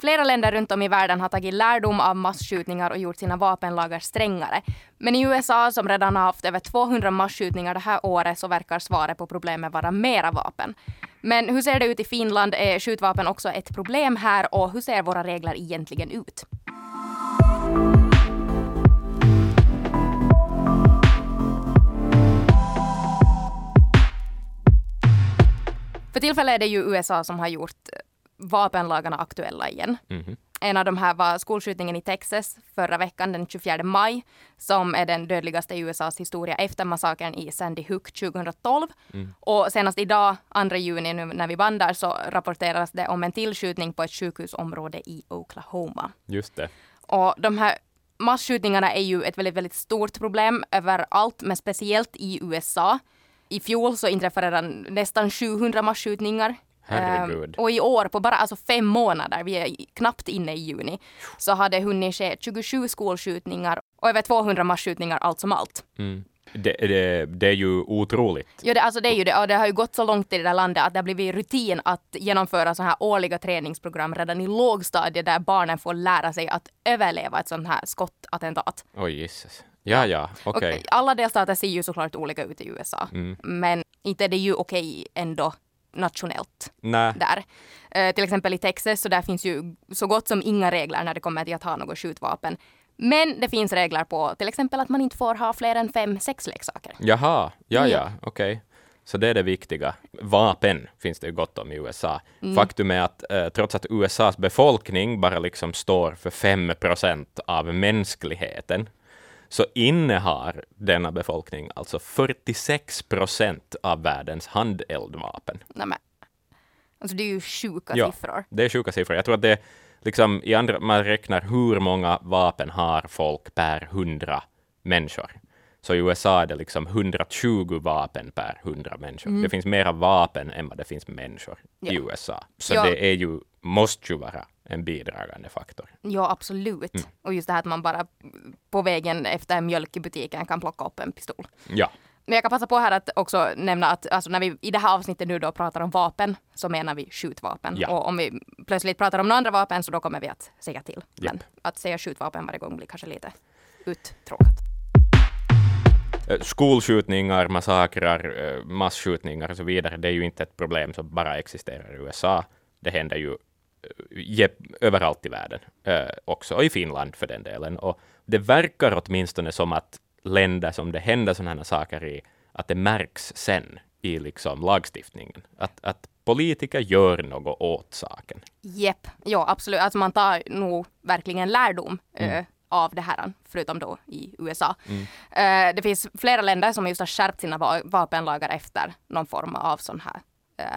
Flera länder runt om i världen har tagit lärdom av massskjutningar och gjort sina vapenlagar strängare. Men i USA, som redan har haft över 200 massskjutningar det här året, så verkar svaret på problemet vara mera vapen. Men hur ser det ut i Finland? Är skjutvapen också ett problem här och hur ser våra regler egentligen ut? För tillfället är det ju USA som har gjort vapenlagarna aktuella igen. Mhm. En av de här var skolskjutningen i Texas förra veckan den 24 maj som är den dödligaste i USAs historia efter massakern i Sandy Hook 2012. Mm. Och senast idag, 2 juni nu när vi bandar, så rapporteras det om en tillskjutning på ett sjukhusområde i Oklahoma. Just det. Och de här massskjutningarna är ju ett väldigt, väldigt stort problem överallt, men speciellt i USA. I fjol så inträffade nästan 700 massskjutningar. Herregud. Ehm, och i år, på bara alltså fem månader, vi är knappt inne i juni, så har det hunnit ske 27 skolskjutningar och över 200 massskjutningar allt som allt. Mm. Det, det, det är ju otroligt. Ja, det, alltså det är ju det. Och det har ju gått så långt i det där landet att det har blivit rutin att genomföra så här årliga träningsprogram redan i lågstadiet där barnen får lära sig att överleva ett sånt här skottattentat. Oj, gisses. Ja, ja, okej. Och alla delstater ser ju såklart olika ut i USA. Mm. Men inte är det ju okej ändå nationellt Nej, där. Eh, till exempel i Texas så där finns ju så gott som inga regler när det kommer till att ha något skjutvapen. Men det finns regler på till exempel att man inte får ha fler än fem sexleksaker. jaha, ja, Ja. okej. Så det är det viktiga. Vapen finns det ju gott om i USA. Mm. Faktum är att eh, trots att USAs befolkning bara liksom står för 5 procent av mänskligheten, så innehar denna befolkning alltså 46 procent av världens handeldvapen. Nej, men, alltså det är ju sjuka Ja. siffror. Det är sjuka siffror. Jag tror att det liksom i andra, man räknar hur många vapen har folk per hundra människor. Så i USA är det liksom 120 vapen per 100 människor. Det finns mera vapen än vad det finns människor i Mm. Ja. USA. Så Ja. det är ju, måste ju vara en bidragande faktor. Ja, absolut. Mm. Och just det här att man bara på vägen efter mjölk i butiken kan plocka upp en pistol. Ja, Men jag kan passa på här att också nämna att alltså när vi i det här avsnittet nu då pratar om vapen så menar vi skjutvapen. Ja. Och om vi plötsligt pratar om några andra vapen så då kommer vi att säga till. Men Japp. att säga skjutvapen varje gång blir kanske lite uttråkat. Eh, Skolskjutningar, massakrer, eh, massskjutningar och så vidare, det är ju inte ett problem som bara existerar i USA. Det händer ju eh, överallt i världen, eh, också, och i Finland för den delen. Och det verkar åtminstone som att länder som det händer sådana här saker i, att det märks sen i liksom lagstiftningen. Att, att politiker gör något åt saken. Jepp, ja absolut. Alltså man tar nog verkligen lärdom Mm. eh, av det här, förutom då i USA. Eh, det finns flera länder som just har skärpt sina va- vapenlagar efter någon form av sån här eh,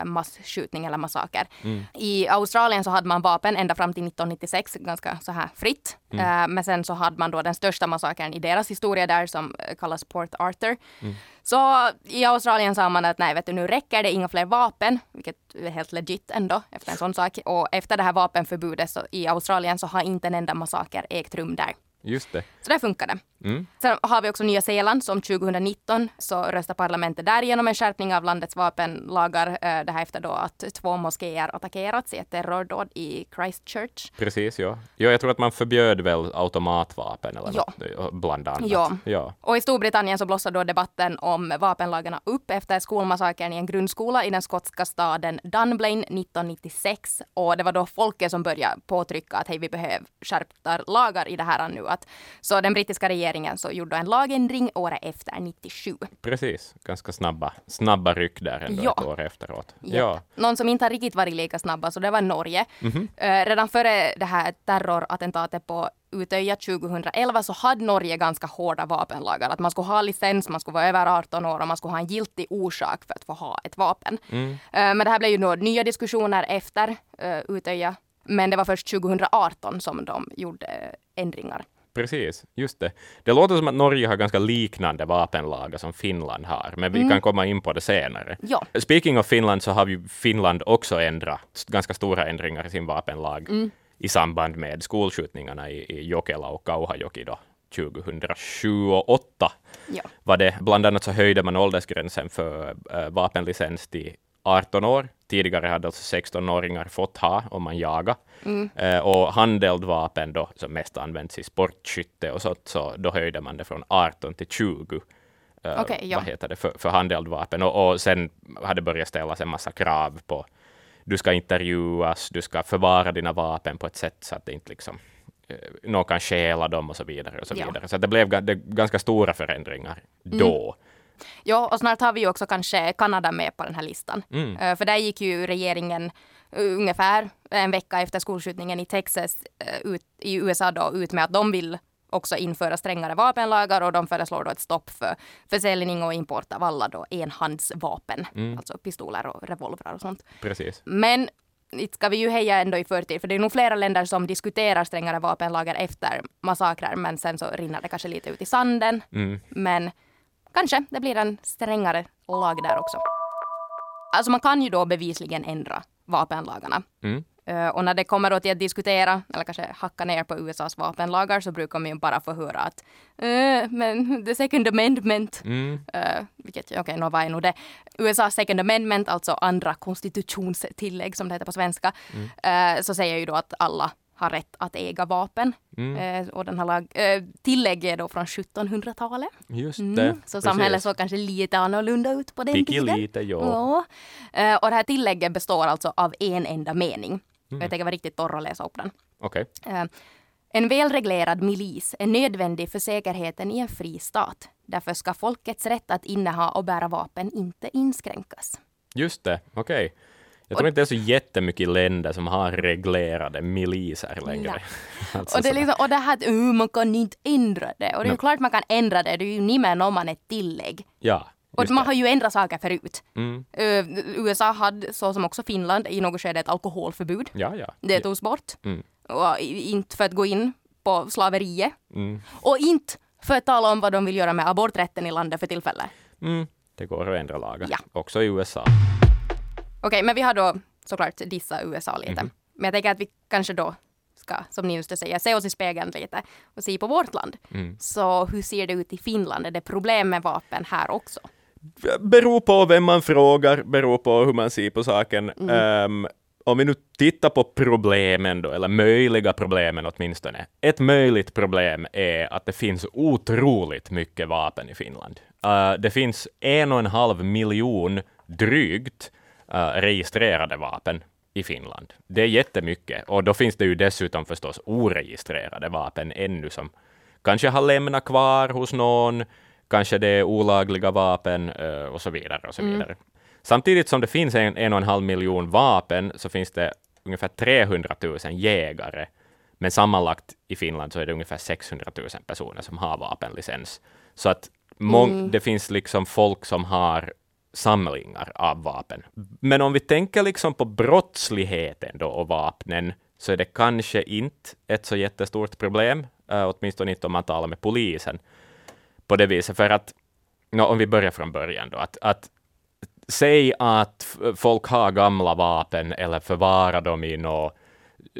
massskjutning eller massaker. Mm. I Australien så hade man vapen ända fram till 1996 ganska så här fritt. Mm. Eh, men sen så hade man då den största massakern i deras historia där som eh, kallas Port Arthur. Mm. Så i Australien sa man att nej, vet du, nu räcker det inga fler vapen, vilket är helt legit ändå efter en sån sak. Och efter det här vapenförbudet så, i Australien så har inte en enda massaker ägt rum där. Just det. Så där funkar det. Mm. Sen har vi också Nya Zeeland som 2019 så röstar parlamentet där igenom en skärpning av landets vapenlagar. eh, Det här efter då att två moskéer attackerats i ett terrordåd i Christchurch. Precis, ja. ja. Jag tror att man förbjöd väl automatvapen eller Ja. något, eh, bland annat. Ja. ja. Och i Storbritannien så blossade då debatten om vapenlagarna upp efter skolmassakern i en grundskola i den skotska staden Dunblane 1996. Och det var då folket som började påtrycka att hej, vi behöver skärpta lagar i det här nu. Att, så den brittiska regeringen så gjorde en lagändring året efter 97. Precis, ganska snabba, snabba ryck där ändå Ja. ett år efteråt. Japp. Ja, Någon som inte har riktigt varit lika snabba, så det var Norge. Mhm. Eh, redan före det här terrorattentatet på Utöja 2011 så hade Norge ganska hårda vapenlagar. Att man skulle ha licens, man skulle vara över 18 år och man skulle ha en giltig orsak för att få ha ett vapen. Mm. Eh, men det här blev ju då nya diskussioner efter uh, Utöja. Men det var först 2018 som de gjorde eh, ändringar. Precis, just det. Det låter som att Norge har ganska liknande vapenlagar som Finland har, men Mm. vi kan komma in på det senare. Ja. Speaking of Finland så har ju Finland också ändrat ganska stora ändringar i sin vapenlag Mm. i samband med skolskjutningarna i, i Jokela och Kauhajoki då 2007 och 2008 Ja. var det. Bland annat så höjde man åldersgränsen för äh, vapenlicens till 18 år. Tidigare hade alltså 16-åringar fått ha om man jagar. Mm. Eh, och handeldvapen då, som mest används i sportskytte och sånt, så då höjde man det från 18 till 20. eh, Okej, ja. Vad heter det, för, för handeldvapen. Och, och sen hade börjat ställas en massa krav på du ska intervjuas, du ska förvara dina vapen på ett sätt så att det inte liksom eh, någon kan stjäla dem och så vidare. Och så Ja. vidare. Så det blev det, ganska stora förändringar Mm. Ja, och snart har vi ju också kanske Kanada med på den här listan. Mm. Eh, För där gick ju regeringen eh, ungefär en vecka efter skolskjutningen i Texas eh, ut, i USA då ut med att de vill också införa strängare vapenlagar och de föreslår då ett stopp för försäljning och import av alla då enhandsvapen, Mm. alltså pistoler och revolvrar och sånt. Precis. Men inte ska vi ju heja ändå i förtid, för det är nog flera länder som diskuterar strängare vapenlagar efter massakrer, men sen så rinner det kanske lite ut i sanden. Mm. Men kanske det blir en strängare lag där också. Alltså man kan ju då bevisligen ändra vapenlagarna. Mm. Eh, och när det kommer då till att diskutera, eller kanske hacka ner på USAs vapenlagar, så brukar man ju bara få höra att eh, men the second amendment, Mm. uh, vilket, okej, nå vad är nog det? USAs second amendment, alltså andra konstitutionstillägg som det heter på svenska, eh, så säger ju då att alla har rätt att äga vapen. Mm. Eh, och den här lag, eh, tillägget är då från 1700-talet. Just det. Mm, så samhället såg kanske lite annorlunda ut på den Fick ju tiden. lite, ja. Ja. Eh, och det här tillägget består alltså av en enda mening. Mm. Jag tänker vara riktigt torr och läsa upp den. Okej. Eh, En välreglerad milis är nödvändig för säkerheten i en fri stat. Därför ska folkets rätt att inneha och bära vapen inte inskränkas. Just det, okej. Jag tror inte det är så jättemycket länder som har reglerade miliser längre. alltså och, det är liksom, och det här att uh, man kan inte ändra det. Och det är ju klart man kan ändra det. Det är ju nimmen om man ett tillägg. Ja, Och man har ju ändrat saker förut. Mm. Eh, USA hade, så som också Finland, i något skede ett alkoholförbud. Ja, ja. Det togs bort. Mm. Och inte för att gå in på slaveriet. Mm. Och inte för att tala om vad de vill göra med aborträtten i landet för tillfället. Mm. Det går att ändra lagar. Ja. Också i USA. Okej, men vi har då såklart dissa USA lite. Mhm. Men jag tänker att vi kanske då ska, som Ninus säger, se oss i spegeln lite och se på vårt land. Mm. Så hur ser det ut i Finland? Är det problem med vapen här också? Beror på vem man frågar, beror på hur man ser på saken. Mm. Ehm, om vi nu tittar på problemen då, eller möjliga problemen åtminstone. Ett möjligt problem är att det finns otroligt mycket vapen i Finland. Eh, det finns en och en halv miljon drygt registrerade vapen i Finland. Det är jättemycket. Och då finns det ju dessutom förstås oregistrerade vapen ännu som kanske har lämnat kvar hos någon, kanske det är olagliga vapen eh, och så vidare. och så vidare. Samtidigt som det finns en, en och en halv miljon vapen så finns det ungefär 300 000 jägare. Men sammanlagt i Finland så är det ungefär 600 000 personer som har vapenlicens. Så att mång- det finns liksom folk som har samlingar av vapen. Men om vi tänker liksom på brottsligheten då och vapnen så är det kanske inte ett så jättestort problem, uh, åtminstone inte om man talar med polisen på det viset. För att, no, om vi börjar från början då, att, att säg att folk har gamla vapen eller förvarar dem i någon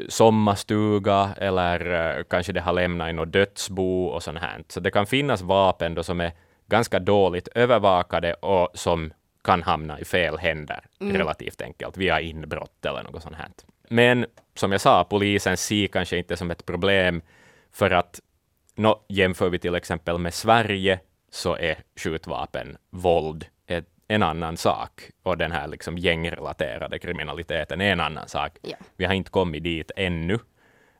sommarstuga eller eh, kanske det har lämnat i något dödsbo och sånt här. Så det kan finnas vapen då som är ganska dåligt övervakade och som kan hamna i fel händer relativt enkelt via inbrott eller något sånt här. Men som jag sa, polisen ser kanske inte som ett problem för att nå, jämför vi till exempel med Sverige så är skjutvapen våld ett, en annan sak och den här liksom gängrelaterade kriminaliteten är en annan sak. Ja. Vi har inte kommit dit ännu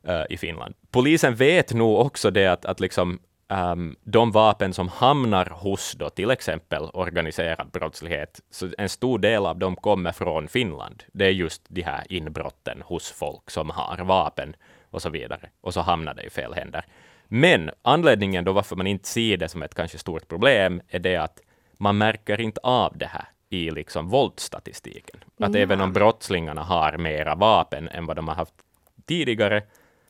eh, i Finland. Polisen vet nog också det att, att liksom, ehm, de vapen som hamnar hos då, till exempel organiserad brottslighet, så en stor del av dem kommer från Finland. Det är just de här inbrotten hos folk som har vapen och så vidare. Och så hamnar det i fel händer. Men anledningen då varför man inte ser det som ett kanske stort problem är det att man märker inte av det här i liksom våldsstatistiken. Att även om brottslingarna har mera vapen än vad de har haft tidigare,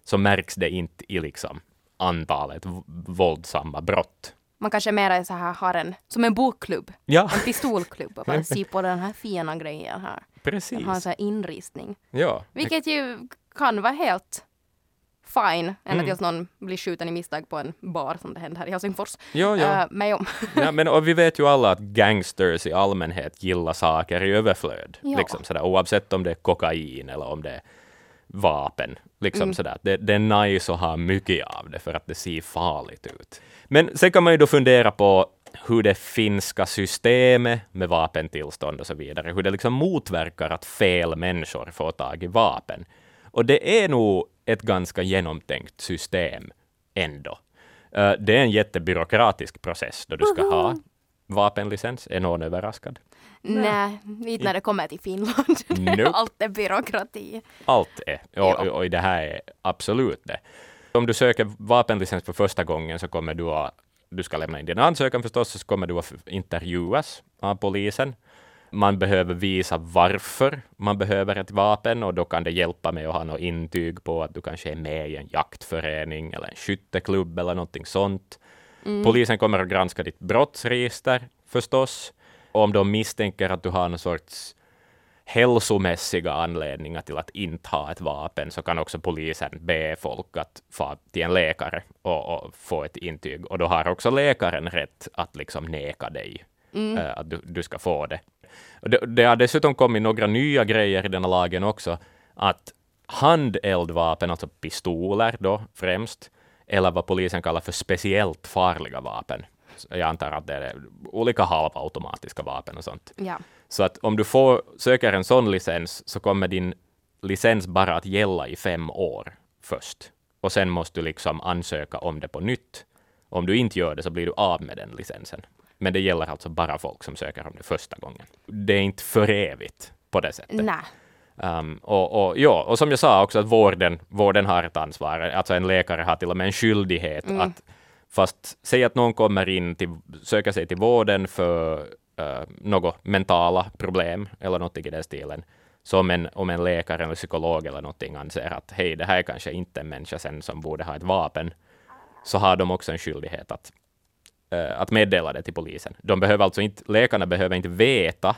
så märks det inte i liksom antalet våldsamma brott. Man kanske mera så här har en, som en bokklubb, Ja, en pistolklubb och bara se på den här fina grejen här. Den precis. har en så här inristning. Ja, Vilket ju kan vara helt fine, ända Mm. tills någon blir skjuten i misstag på en bar som det hände här i Helsingfors. Jo, jo. Eh, men jo. Ja, men och vi vet ju alla att gangsters i allmänhet gillar saker i överflöd. Ja. Liksom sådär, oavsett om det är kokain eller om det är vapen. Liksom Mm. sådär. Det, det är nice att ha mycket av det för att det ser farligt ut. Men sen kan man ju då fundera på hur det finska systemet med vapentillstånd och så vidare, hur det liksom motverkar att fel människor får tag i vapen. Och det är nog ett ganska genomtänkt system ändå. Eh, det är en jättebyråkratisk process då du ska ha vapenlicens. Är någon överraskad? Nej, inte när det kommer till Finland. Nope. Allt är byråkrati. Allt är, och, och, det här är absolut det. Om du söker vapenlicens för första gången så kommer du att, du ska lämna in din ansökan förstås, så kommer du att intervjuas av polisen. Man behöver visa varför man behöver ett vapen och då kan det hjälpa med att ha något intyg på att du kanske är med i en jaktförening eller en skytteklubb eller någonting sånt. Polisen kommer att granska ditt brottsregister förstås. Och om de misstänker att du har någon sorts hälsomässiga anledningar till att inte ha ett vapen så kan också polisen be folk att få till en läkare och, och få ett intyg. Och då har också läkaren rätt att liksom neka dig eh, att du, du ska få det. Och det. Det har dessutom kommit några nya grejer i den här lagen också. Att handeldvapen, alltså pistoler då främst, eller vad polisen kallar för speciellt farliga vapen. Jag antar att det är olika halvautomatiska vapen och sånt. Ja. Så att om du får, söker en sån licens så kommer din licens bara att gälla i fem år först. Och sen måste du liksom ansöka om det på nytt. Om du inte gör det så blir du av med den licensen. Men det gäller alltså bara folk som söker om det första gången. Det är inte för evigt på det sättet. Nej. Um, och, och, ja, och som jag sa också att vården, vården har ett ansvar. Alltså en läkare har till och med en skyldighet att fast säg att någon kommer in till, söker sig till vården för uh, något mentala problem eller någonting i den stilen. Så om en, om en läkare eller psykolog eller någonting anser att hej, det här är kanske inte en människa sen som borde ha ett vapen, så har de också en skyldighet att, eh, att meddela det till polisen. De behöver alltså inte, läkarna behöver inte veta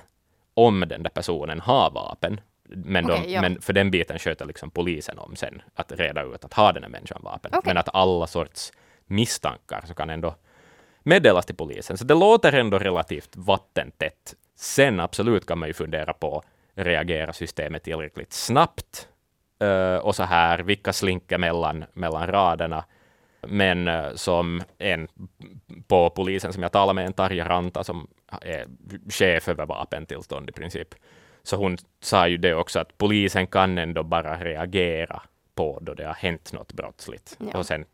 om den där personen har vapen, men, de, Okej, ja. men för den biten sköter liksom polisen om sen, att reda ut att har den här människan vapen. Okej. Men att alla sorts misstankar så kan ändå meddelas till polisen. Så det låter ändå relativt vattentätt. Sen absolut kan man ju fundera på, reagerar systemet tillräckligt snabbt? Eh, och så här, vilka slinker mellan, mellan raderna? Men eh, som en på polisen som jag talade med, en Tarja Ranta som är chef över vapentillstånd i princip, så hon sa ju det också att polisen kan ändå bara reagera på då det har hänt något brottsligt. Ja. Och sen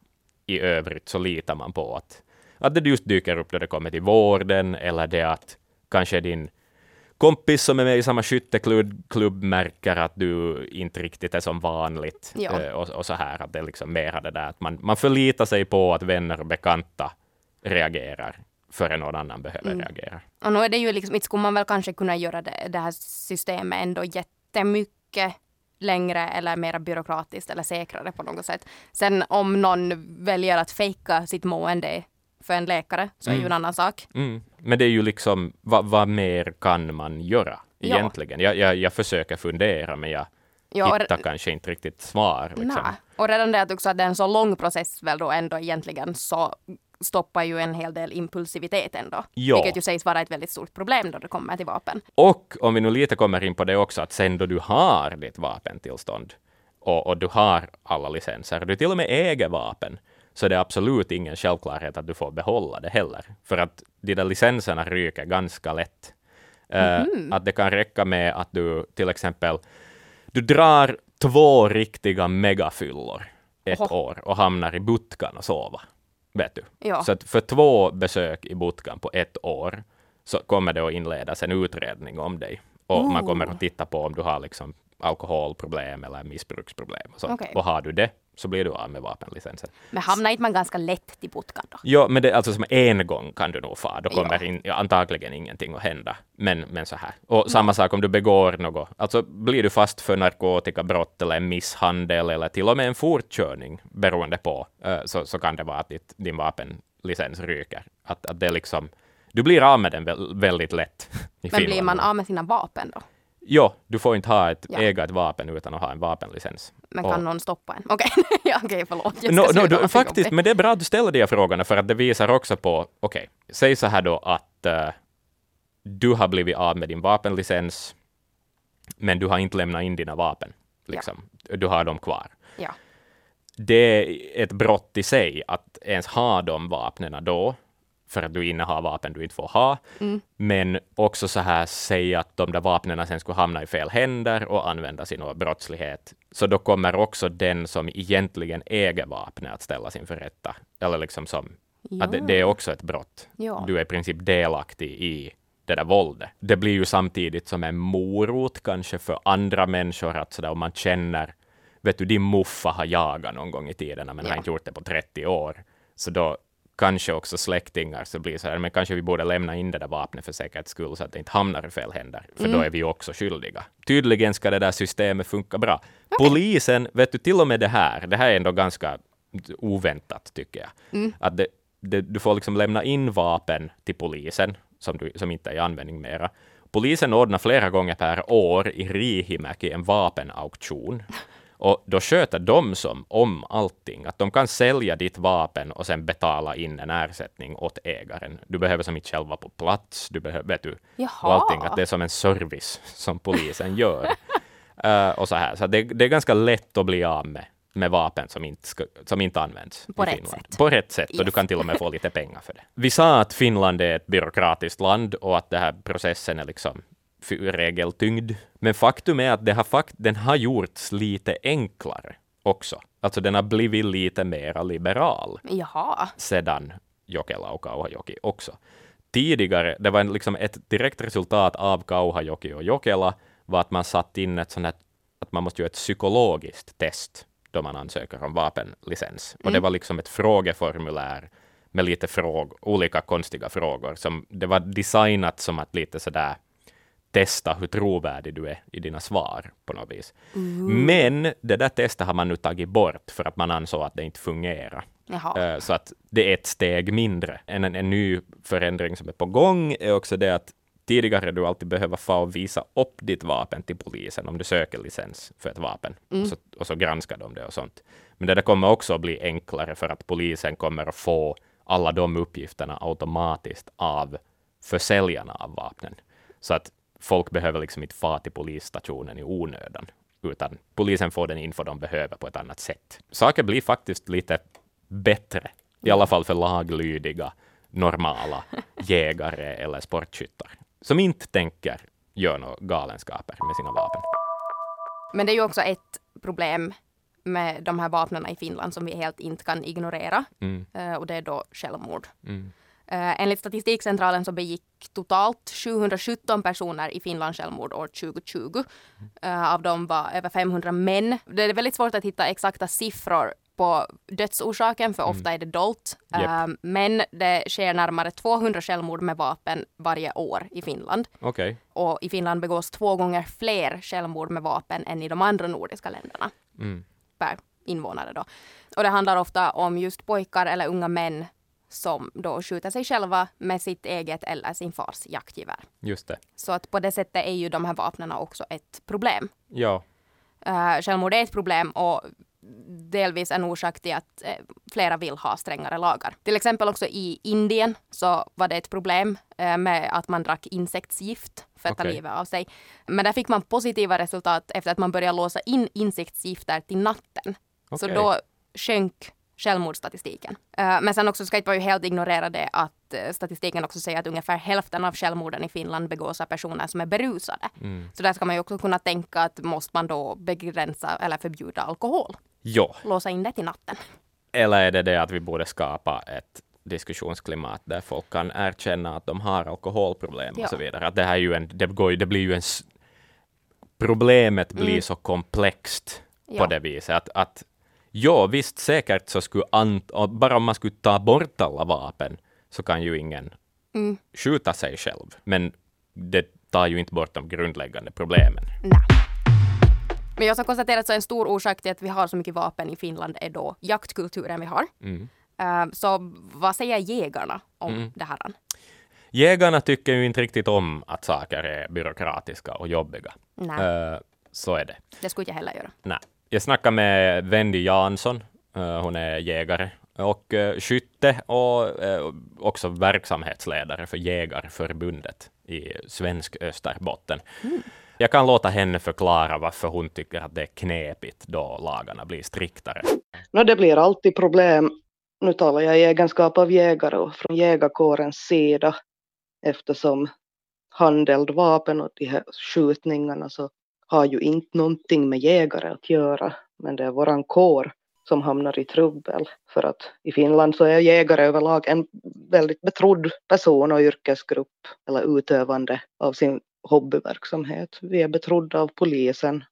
i övrigt så litar man på att, att det just dyker upp då det kommer till vården eller det att kanske din kompis som är med i samma skytteklubb klubb märker att du inte riktigt är som vanligt. Ja. Eh, och, och så här, att det är liksom mera det där att man, man förlitar sig på att vänner och bekanta reagerar före någon annan behöver Mm. reagera. Och nu är det ju liksom, inte skulle man väl kanske kunna göra det, det här systemet ändå jättemycket längre eller mer byråkratiskt eller säkrare på något sätt. Sen om någon väljer att fejka sitt mående för en läkare så är ju en annan sak. Mm. Men det är ju liksom, vad, vad mer kan man göra Ja. egentligen? Jag, jag, jag försöker fundera, men jag Ja, hittar kanske inte riktigt svar. Liksom. och redan det att också att det är en så lång process väl då ändå egentligen så stoppar ju en hel del impulsivitet ändå. Ja. Vilket ju sägs vara ett väldigt stort problem då det kommer till vapen. Och om vi nu lite kommer in på det också, att sen då du har ditt vapentillstånd och, och du har alla licenser, du till och med äger vapen, så är det absolut ingen självklarhet att du får behålla det heller. För att de där licenserna ryker ganska lätt. Eh, att det kan räcka med att du till exempel du drar två riktiga megafyllor ett Oho. år och hamnar i Butkan och sova. Vet du? Ja. Så för två besök i Butkan på ett år så kommer det att inledas en utredning om dig. Och man kommer att titta på om du har liksom alkoholproblem eller missbruksproblem. Och, sånt. Okej. och har du det så blir du av med vapenlicensen. Men hamnar inte man ganska lätt till Putkan då? Ja, men det alltså som en gång kan du nog få. Då kommer Ja. in, antagligen ingenting att hända. Men, men så här. Och samma sak om du begår något. Alltså blir du fast för narkotikabrott eller en misshandel eller till och med en fortkörning beroende på, eh, så, så kan det vara att ditt, din vapenlicens ryker. Att, att det liksom, du blir av med den väl, väldigt lätt i Men blir man av med sina vapen då? Jo, du får inte ha ett, Ja. äga ett vapen utan att ha en vapenlicens. Men Och- kan någon stoppa en? Okej, ja, okej, förlåt. Jag No, no, du, faktiskt, jobbig. men det är bra att du ställer de här frågorna för att det visar också på, okej, säg så här då att eh, du har blivit av med din vapenlicens, men du har inte lämnat in dina vapen. Liksom. Du har dem kvar. Ja. Det är ett brott i sig att ens ha de vapnen då, för att du innehar vapen du inte får ha, Mm. men också så här säga att de där vapnen sen skulle hamna i fel händer och användas i någon brottslighet. Så då kommer också den som egentligen äger vapnet att ställas inför rätta. Eller liksom som, att det, det är också ett brott. Ja. Du är i princip delaktig i det där våldet. Det blir ju samtidigt som en morot kanske för andra människor att sådär om man känner, vet du, din muffa har jagat någon gång i tiden, men Ja. har inte gjort det på 30 år. Så då kanske också släktingar så blir så här, men kanske vi borde lämna in det där vapnet för säkerhets skull så att det inte hamnar i fel händer, för då är vi ju också skyldiga. Tydligen ska det där systemet funka bra. Polisen, vet du, till och med det här, det här är ändå ganska oväntat tycker jag. Att det, det, du får liksom lämna in vapen till polisen som, du, som inte är i användning mera. Polisen ordnar flera gånger per år i Riihimäki en vapenauktion. Och då sköter de som om allting, att de kan sälja ditt vapen och sen betala in en ersättning åt ägaren. Du behöver som inte själv vara på plats, du behöver, vet du, och allting, att det är som en service som polisen gör. Eh, och så här, så det, det är ganska lätt att bli av med, med vapen som inte, ska, som inte används På i rätt Finland. sätt. På rätt sätt, och du Yes. kan till och med få lite pengar för det. Vi sa att Finland är ett byråkratiskt land och att den här processen är liksom regeltyngd. Men faktum är att det har fakt den har gjorts lite enklare också. Alltså den har blivit lite mera liberal Jaha. sedan Jokela och Kauhajoki också. Tidigare, det var en, liksom ett direkt resultat av Kauhajoki och Jokela, var att man satt in ett sånt här, att man måste göra ett psykologiskt test då man ansöker om vapenlicens. Och det var liksom ett frågeformulär med lite fråg, olika konstiga frågor. Som, det var designat som att lite sådär testa hur trovärdig du är i dina svar på något vis. Men det där testet har man nu tagit bort för att man ansåg att det inte fungerar. Jaha. Eh, Så att det är ett steg mindre. En, en, en ny förändring som är på gång är också det att tidigare du alltid behöver få och visa upp ditt vapen till polisen om du söker licens för ett vapen. Och, så, och så granskar de det och sånt. Men det där kommer också att bli enklare för att polisen kommer att få alla de uppgifterna automatiskt av försäljarna av vapnen. Så att folk behöver liksom inte fara till polisstationen i onödan, utan polisen får den info de behöver på ett annat sätt. Saker blir faktiskt lite bättre, i alla fall för laglydiga, normala jägare eller sportskyttar, som inte tänker göra några galenskaper med sina vapen. Men det är ju också ett problem med de här vapnen i Finland som vi helt inte kan ignorera. Mm, Eh, och det är då självmord. mm, enligt Statistikcentralen så begick totalt 717 personer i Finland självmord år 2020. Eh, av dem var över 500 män. Det är väldigt svårt att hitta exakta siffror på dödsorsaken, för ofta är det dolt. Eh, men det sker närmare 200 självmord med vapen varje år i Finland. Okej. Och i Finland begås två gånger fler självmord med vapen än i de andra nordiska länderna Mm. per invånare. Då. Och det handlar ofta om just pojkar eller unga män som då skjuter sig själva med sitt eget eller sin fars jaktgevär. Just det. Så att på det sättet är ju de här vapnen också ett problem. Ja. Uh, självmord är ett problem och delvis en orsak till att eh, flera vill ha strängare lagar. Till exempel också i Indien så var det ett problem eh, med att man drack insektsgift för att ta Okej. livet av sig. Men där fick man positiva resultat efter att man började låsa in insektsgifter till natten. Så Okej. då sjönk självmordsstatistiken. Eh, men sen också ska inte vara helt ignorera det att eh, statistiken också säger att ungefär hälften av självmorden i Finland begås av personer som är berusade. Mm. Så där ska man ju också kunna tänka att måste man då begränsa eller förbjuda alkohol? Jo. Låsa in det till natten? Eller är det det att vi borde skapa ett diskussionsklimat där folk kan erkänna att de har alkoholproblem Ja. och så vidare. Att det, här är ju en, det, går, det blir ju en... Problemet blir Mm. så komplext på Ja. det viset att, att ja, visst säkert så skulle bara om man skulle ta bort alla vapen så kan ju ingen Mm. skjuta sig själv. Men det tar ju inte bort de grundläggande problemen. Nej. Men jag har konstaterat att en stor orsak till att vi har så mycket vapen i Finland är då jaktkulturen vi har. Mm. Eh, så vad säger jägarna om Mm. det här? jägarna tycker ju inte riktigt om att saker är byråkratiska och jobbiga. Nej, Uh, så är det. det skulle jag heller göra. Nej. Jag snackade med Wendy Jansson, uh, hon är jägare och uh, skytte och uh, också verksamhetsledare för Jägarförbundet i svensk Österbotten. Mm. Jag kan låta henne förklara varför hon tycker att det är knepigt då lagarna blir striktare. No, det blir alltid problem. Nu talar jag i egenskap av jägare och från jägarkårens sida eftersom handeld vapen och de här skjutningarna så har ju inte någonting med jägare att göra, men det är våran kår som hamnar i trubbel. För att i Finland så är jägare överlag en väldigt betrodd person och yrkesgrupp eller utövande av sin hobbyverksamhet. Vi är betrodda av polisen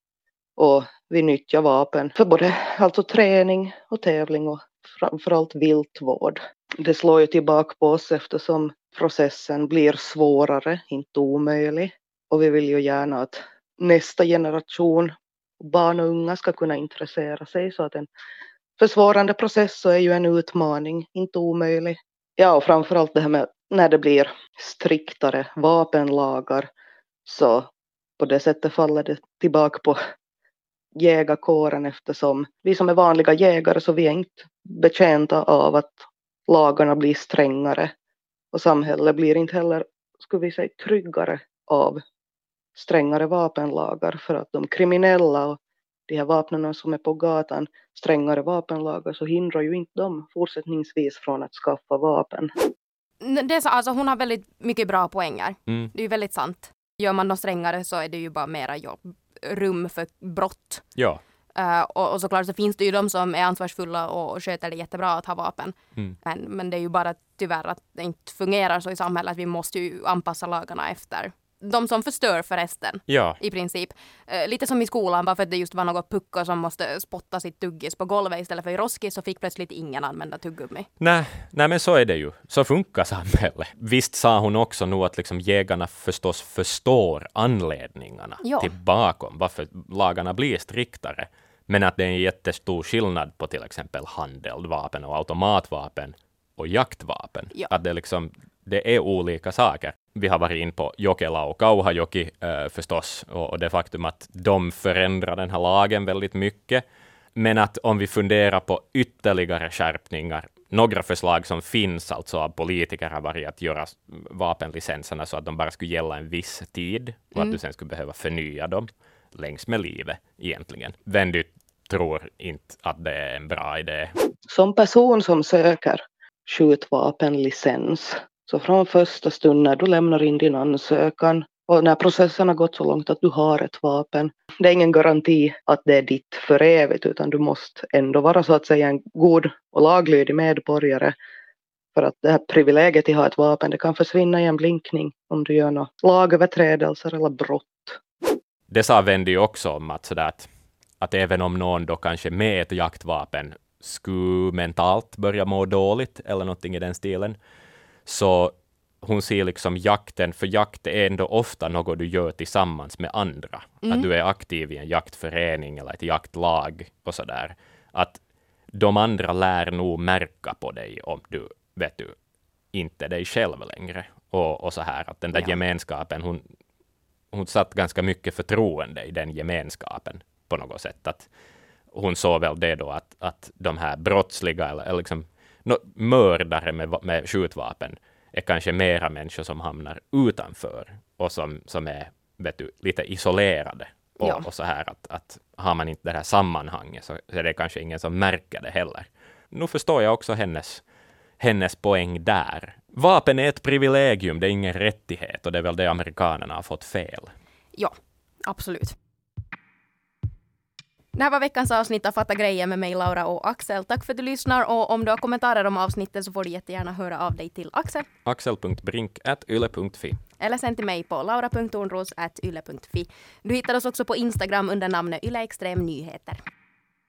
och vi nyttjar vapen för både alltså träning och tävling och framförallt viltvård. Det slår ju tillbaka på oss eftersom processen blir svårare, inte omöjlig. Och vi vill ju gärna att nästa generation barn och unga ska kunna intressera sig så att en försvårande process så är ju en utmaning, inte omöjlig. Ja, och framförallt det här med när det blir striktare vapenlagar så på det sättet faller det tillbaka på jägarkåren eftersom vi som är vanliga jägare så vi är inte betjänta av att lagarna blir strängare och samhället blir inte heller, skulle vi säga, tryggare av strängare vapenlagar för att de kriminella och de här vapnen som är på gatan, strängare vapenlagar, så hindrar ju inte dem fortsättningsvis från att skaffa vapen. Det är så, alltså, hon har väldigt mycket bra poänger. Mm. Det är ju väldigt sant. Gör man dem strängare så är det ju bara mera jobb, rum för brott. Ja. Uh, och, och såklart så finns det ju de som är ansvarsfulla och, och sköter det jättebra att ha vapen. Mm. Men, men det är ju bara tyvärr att det inte fungerar så i samhället. Vi måste ju anpassa lagarna efter de som förstör för resten. Ja. I princip. Uh, lite som i skolan, bara för att det just var något pucko som måste spotta sitt tuggis på golvet istället för i roskis så fick plötsligt ingen använda tuggummi. Nej, nej, men så är det ju. Så funkar samhället. Visst sa hon också nu att liksom jägarna förstås förstår anledningarna Ja. till bakom varför lagarna blir striktare. Men att det är en jättestor skillnad på till exempel handeldvapen och automatvapen och jaktvapen. Ja. Att det, liksom, det är olika saker. Vi har varit in på Jokela och Kauhajoki eh, förstås, och, och det faktum att de förändrar den här lagen väldigt mycket. Men att om vi funderar på ytterligare skärpningar, några förslag som finns alltså av politiker har varit att göra vapenlicenserna så att de bara skulle gälla en viss tid och Mm. att du sen skulle behöva förnya dem längs med livet egentligen. Vem du tror inte att det är en bra idé. Som person som söker skjutvapenlicens så från första stund när du lämnar in din ansökan och när processen har gått så långt att du har ett vapen. Det är ingen garanti att det är ditt för evigt utan du måste ändå vara så att säga en god och laglydig medborgare för att det här privilegiet att ha ett vapen det kan försvinna i en blinkning om du gör några lagöverträdelser eller brott. Det sa Wendy också om att, sådär att, att även om någon då kanske med ett jaktvapen skulle mentalt börja må dåligt eller någonting i den stilen, så hon ser liksom jakten, för jakt är ändå ofta något du gör tillsammans med andra. Att du är aktiv i en jaktförening eller ett jaktlag och sådär. Att de andra lär nog märka på dig om du, vet du, inte är dig själv längre. Och, och så här, att den där Ja. gemenskapen, hon, hon satt ganska mycket förtroende i den gemenskapen på något sätt. Att hon såg väl det då att, att de här brottsliga eller, eller liksom no, mördare med, med skjutvapen är kanske mera människor som hamnar utanför och som, som är vet du, lite isolerade. Och, Ja. och så här att, att har man inte det här sammanhanget så, så är det kanske ingen som märker det heller. Nu förstår jag också hennes, hennes poäng där. Vapen är ett privilegium, det är ingen rättighet och det är väl det amerikanerna har fått fel. Ja, absolut. Det här var veckans avsnitt av Fatta grejer med mig, Laura och Axel. Tack för att du lyssnar och om du har kommentarer om avsnittet så får du jättegärna höra av dig till Axel axel.brink.yle.fi eller sen till mig på laura.tornros.yle.fi. Du hittar oss också på Instagram under namnet yleextremnyheter.